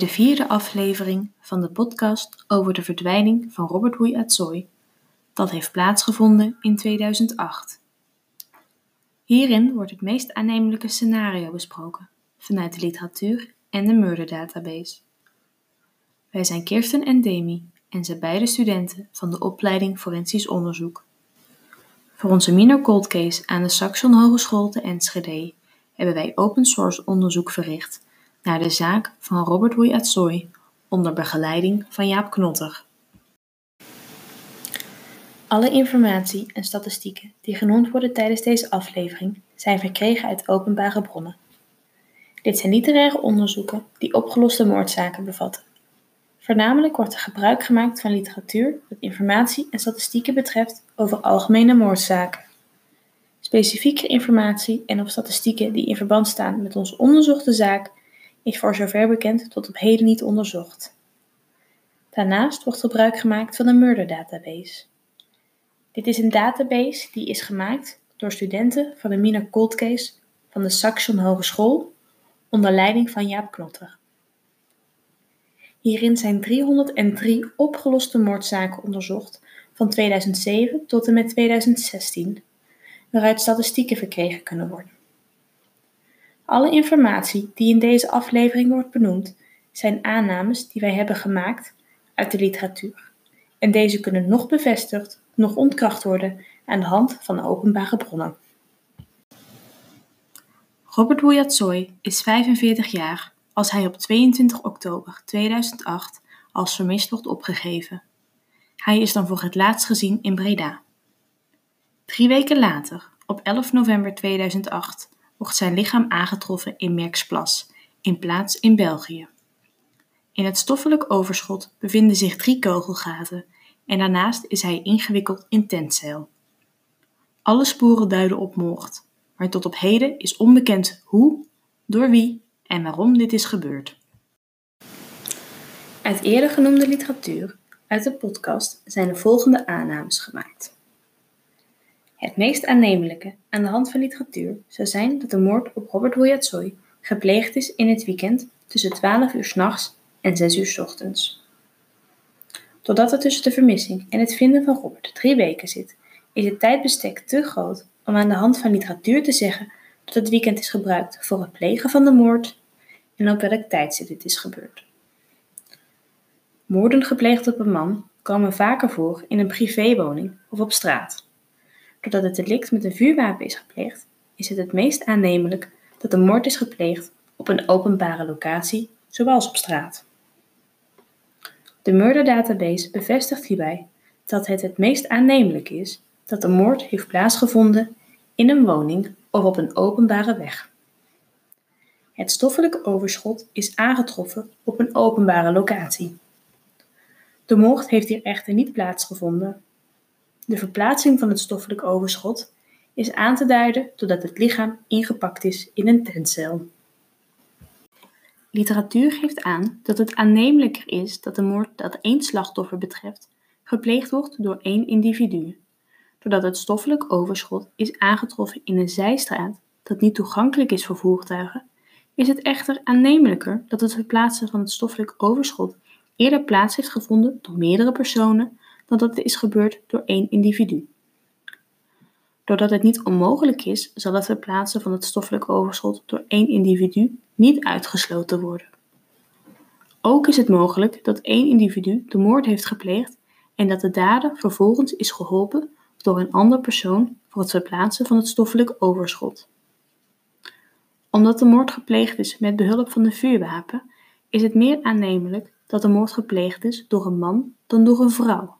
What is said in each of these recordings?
de vierde aflevering van de podcast over de verdwijning van Robert Louis Atsoy. Dat heeft plaatsgevonden in 2008. Hierin wordt het meest aannemelijke scenario besproken vanuit de literatuur en de Murder Database. Wij zijn Kirsten en Demi en zijn beide studenten van de opleiding Forensisch Onderzoek. Voor onze minor cold case aan de Saxion Hogeschool te Enschede hebben wij open source onderzoek verricht naar de zaak van Robert Louis Atsoy onder begeleiding van Jaap Knotter. Alle informatie en statistieken die genoemd worden tijdens deze aflevering zijn verkregen uit openbare bronnen. Dit zijn literaire onderzoeken die opgeloste moordzaken bevatten. Voornamelijk wordt er gebruik gemaakt van literatuur wat informatie en statistieken betreft over algemene moordzaken. Specifieke informatie en of statistieken die in verband staan met onze onderzochte zaak is voor zover bekend tot op heden niet onderzocht. Daarnaast wordt gebruik gemaakt van de Murder Database. Dit is een database die is gemaakt door studenten van de Mina Cold Case van de Saxion Hogeschool onder leiding van Jaap Knotter. Hierin zijn 303 opgeloste moordzaken onderzocht van 2007 tot en met 2016, waaruit statistieken verkregen kunnen worden. Alle informatie die in deze aflevering wordt benoemd, zijn aannames die wij hebben gemaakt uit de literatuur. En deze kunnen nog bevestigd, nog ontkracht worden aan de hand van openbare bronnen. Robert Boyatsoy is 45 jaar als hij op 22 oktober 2008 als vermist wordt opgegeven. Hij is dan voor het laatst gezien in Breda. Drie weken later, op 11 november 2008, wordt zijn lichaam aangetroffen in Merksplas, in plaats in België. In het stoffelijk overschot bevinden zich drie kogelgaten en daarnaast is hij ingewikkeld in tentzeil. Alle sporen duiden op moord, maar tot op heden is onbekend hoe, door wie en waarom dit is gebeurd. Uit eerder genoemde literatuur, uit de podcast, zijn de volgende aannames gemaakt. Het meest aannemelijke aan de hand van literatuur zou zijn dat de moord op Robert Woyatsoy gepleegd is in het weekend tussen 12 uur s'nachts en 6 uur s ochtends. Doordat er tussen de vermissing en het vinden van Robert drie weken zit, is het tijdbestek te groot om aan de hand van literatuur te zeggen dat het weekend is gebruikt voor het plegen van de moord en op welk tijdstip dit is gebeurd. Moorden gepleegd op een man komen vaker voor in een privéwoning of op straat. Doordat het delict met een vuurwapen is gepleegd, is het het meest aannemelijk dat de moord is gepleegd op een openbare locatie, zoals op straat. De Murder Database bevestigt hierbij dat het het meest aannemelijk is dat de moord heeft plaatsgevonden in een woning of op een openbare weg. Het stoffelijk overschot is aangetroffen op een openbare locatie. De moord heeft hier echter niet plaatsgevonden, de verplaatsing van het stoffelijk overschot is aan te duiden doordat het lichaam ingepakt is in een tentcel. Literatuur geeft aan dat het aannemelijker is dat de moord dat één slachtoffer betreft gepleegd wordt door één individu, doordat het stoffelijk overschot is aangetroffen in een zijstraat dat niet toegankelijk is voor voertuigen, is het echter aannemelijker dat het verplaatsen van het stoffelijk overschot eerder plaats heeft gevonden door meerdere personen dat het is gebeurd door één individu. Doordat het niet onmogelijk is, zal het verplaatsen van het stoffelijk overschot door één individu niet uitgesloten worden. Ook is het mogelijk dat één individu de moord heeft gepleegd en dat de dader vervolgens is geholpen door een ander persoon voor het verplaatsen van het stoffelijk overschot. Omdat de moord gepleegd is met behulp van een vuurwapen, is het meer aannemelijk dat de moord gepleegd is door een man dan door een vrouw.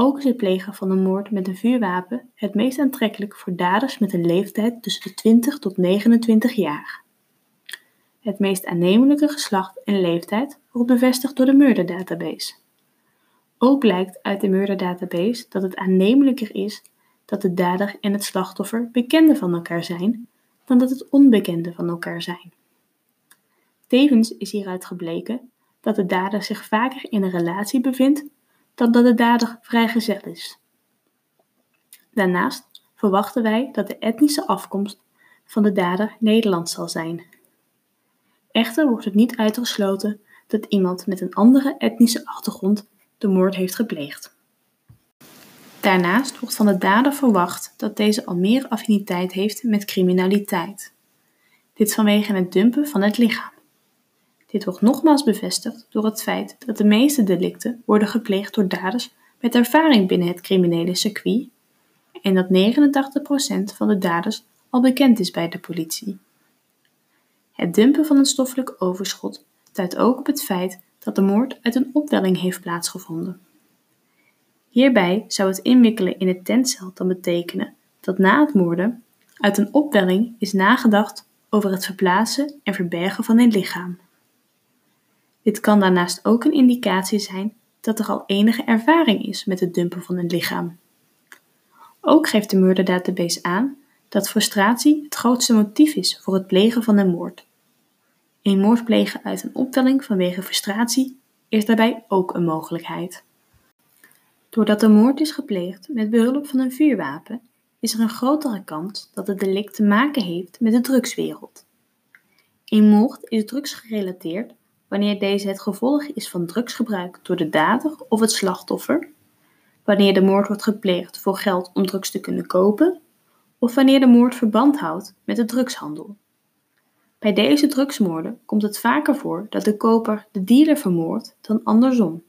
Ook is het plegen van een moord met een vuurwapen het meest aantrekkelijk voor daders met een leeftijd tussen de 20 tot 29 jaar. Het meest aannemelijke geslacht en leeftijd wordt bevestigd door de Murder Database. Ook blijkt uit de Murder Database dat het aannemelijker is dat de dader en het slachtoffer bekenden van elkaar zijn, dan dat het onbekenden van elkaar zijn. Tevens is hieruit gebleken dat de dader zich vaker in een relatie bevindt dan dat de dader vrijgezel is. Daarnaast verwachten wij dat de etnische afkomst van de dader Nederlands zal zijn. Echter wordt het niet uitgesloten dat iemand met een andere etnische achtergrond de moord heeft gepleegd. Daarnaast wordt van de dader verwacht dat deze al meer affiniteit heeft met criminaliteit. Dit vanwege het dumpen van het lichaam. Dit wordt nogmaals bevestigd door het feit dat de meeste delicten worden gepleegd door daders met ervaring binnen het criminele circuit en dat 89% van de daders al bekend is bij de politie. Het dumpen van een stoffelijk overschot duidt ook op het feit dat de moord uit een opwelling heeft plaatsgevonden. Hierbij zou het inwikkelen in het tentcel dan betekenen dat na het moorden uit een opwelling is nagedacht over het verplaatsen en verbergen van een lichaam. Dit kan daarnaast ook een indicatie zijn dat er al enige ervaring is met het dumpen van een lichaam. Ook geeft de Murder Database aan dat frustratie het grootste motief is voor het plegen van een moord. Een moord plegen uit een opwelling vanwege frustratie is daarbij ook een mogelijkheid. Doordat de moord is gepleegd met behulp van een vuurwapen, is er een grotere kans dat het delict te maken heeft met de drugswereld. Een moord is drugsgerelateerd wanneer deze het gevolg is van drugsgebruik door de dader of het slachtoffer, wanneer de moord wordt gepleegd voor geld om drugs te kunnen kopen, of wanneer de moord verband houdt met de drugshandel. Bij deze drugsmoorden komt het vaker voor dat de koper de dealer vermoordt dan andersom.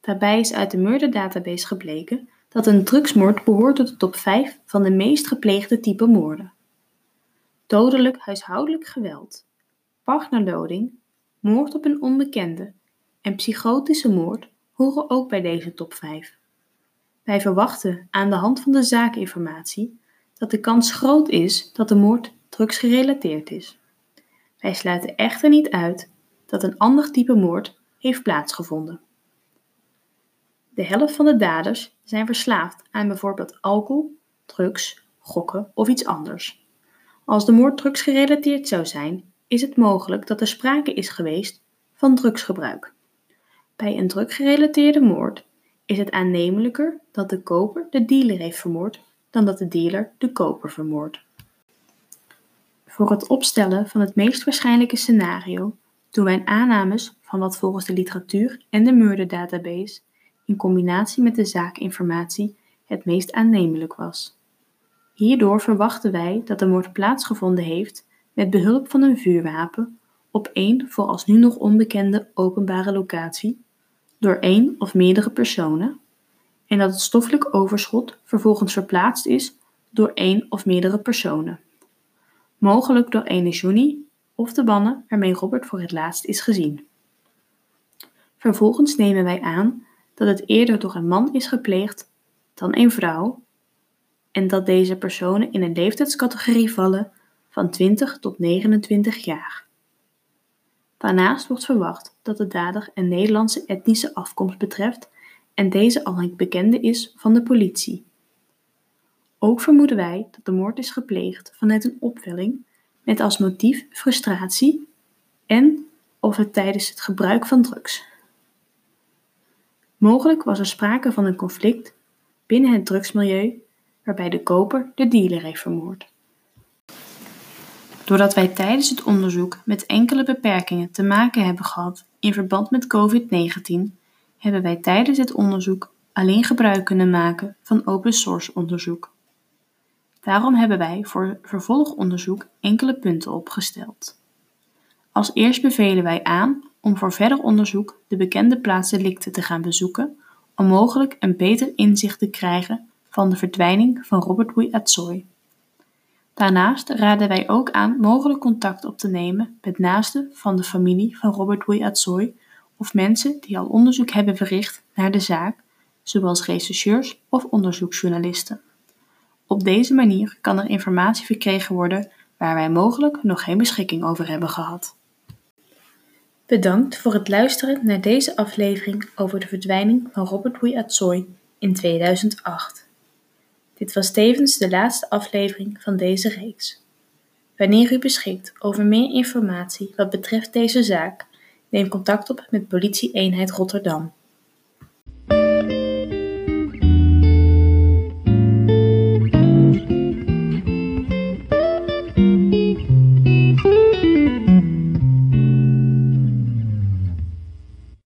Daarbij is uit de murder database gebleken dat een drugsmoord behoort tot de top 5 van de meest gepleegde type moorden. Dodelijk huishoudelijk geweld, partnerloding, moord op een onbekende en psychotische moord horen ook bij deze top 5. Wij verwachten aan de hand van de zaakinformatie dat de kans groot is dat de moord drugsgerelateerd is. Wij sluiten echter niet uit dat een ander type moord heeft plaatsgevonden. De helft van de daders zijn verslaafd aan bijvoorbeeld alcohol, drugs, gokken of iets anders. Als de moord drugsgerelateerd zou zijn, is het mogelijk dat er sprake is geweest van drugsgebruik. Bij een druggerelateerde moord is het aannemelijker dat de koper de dealer heeft vermoord dan dat de dealer de koper vermoordt. Voor het opstellen van het meest waarschijnlijke scenario doen wij aannames van wat volgens de literatuur en de murder database in combinatie met de zaakinformatie het meest aannemelijk was. Hierdoor verwachten wij dat de moord plaatsgevonden heeft met behulp van een vuurwapen op één vooralsnu nog onbekende openbare locatie door één of meerdere personen en dat het stoffelijk overschot vervolgens verplaatst is door één of meerdere personen, mogelijk door ene Johnny of de bannen waarmee Robert voor het laatst is gezien. Vervolgens nemen wij aan dat het eerder door een man is gepleegd dan een vrouw en dat deze personen in een leeftijdscategorie vallen van 20 tot 29 jaar. Daarnaast wordt verwacht dat de dader een Nederlandse etnische afkomst betreft en deze al een bekende is van de politie. Ook vermoeden wij dat de moord is gepleegd vanuit een opwelling met als motief frustratie en of het tijdens het gebruik van drugs. Mogelijk was er sprake van een conflict binnen het drugsmilieu waarbij de koper de dealer heeft vermoord. Doordat wij tijdens het onderzoek met enkele beperkingen te maken hebben gehad in verband met COVID-19, hebben wij tijdens het onderzoek alleen gebruik kunnen maken van open source onderzoek. Daarom hebben wij voor vervolgonderzoek enkele punten opgesteld. Als eerst bevelen wij aan om voor verder onderzoek de bekende plaatsdelicten te gaan bezoeken om mogelijk een beter inzicht te krijgen van de verdwijning van Robert Louis Atsoy. Daarnaast raden wij ook aan mogelijk contact op te nemen met naasten van de familie van Robert Louis Atsoy of mensen die al onderzoek hebben verricht naar de zaak, zoals rechercheurs of onderzoeksjournalisten. Op deze manier kan er informatie verkregen worden waar wij mogelijk nog geen beschikking over hebben gehad. Bedankt voor het luisteren naar deze aflevering over de verdwijning van Robert Louis Atsoy in 2008. Dit was tevens de laatste aflevering van deze reeks. Wanneer u beschikt over meer informatie wat betreft deze zaak, neem contact op met Politie-eenheid Rotterdam.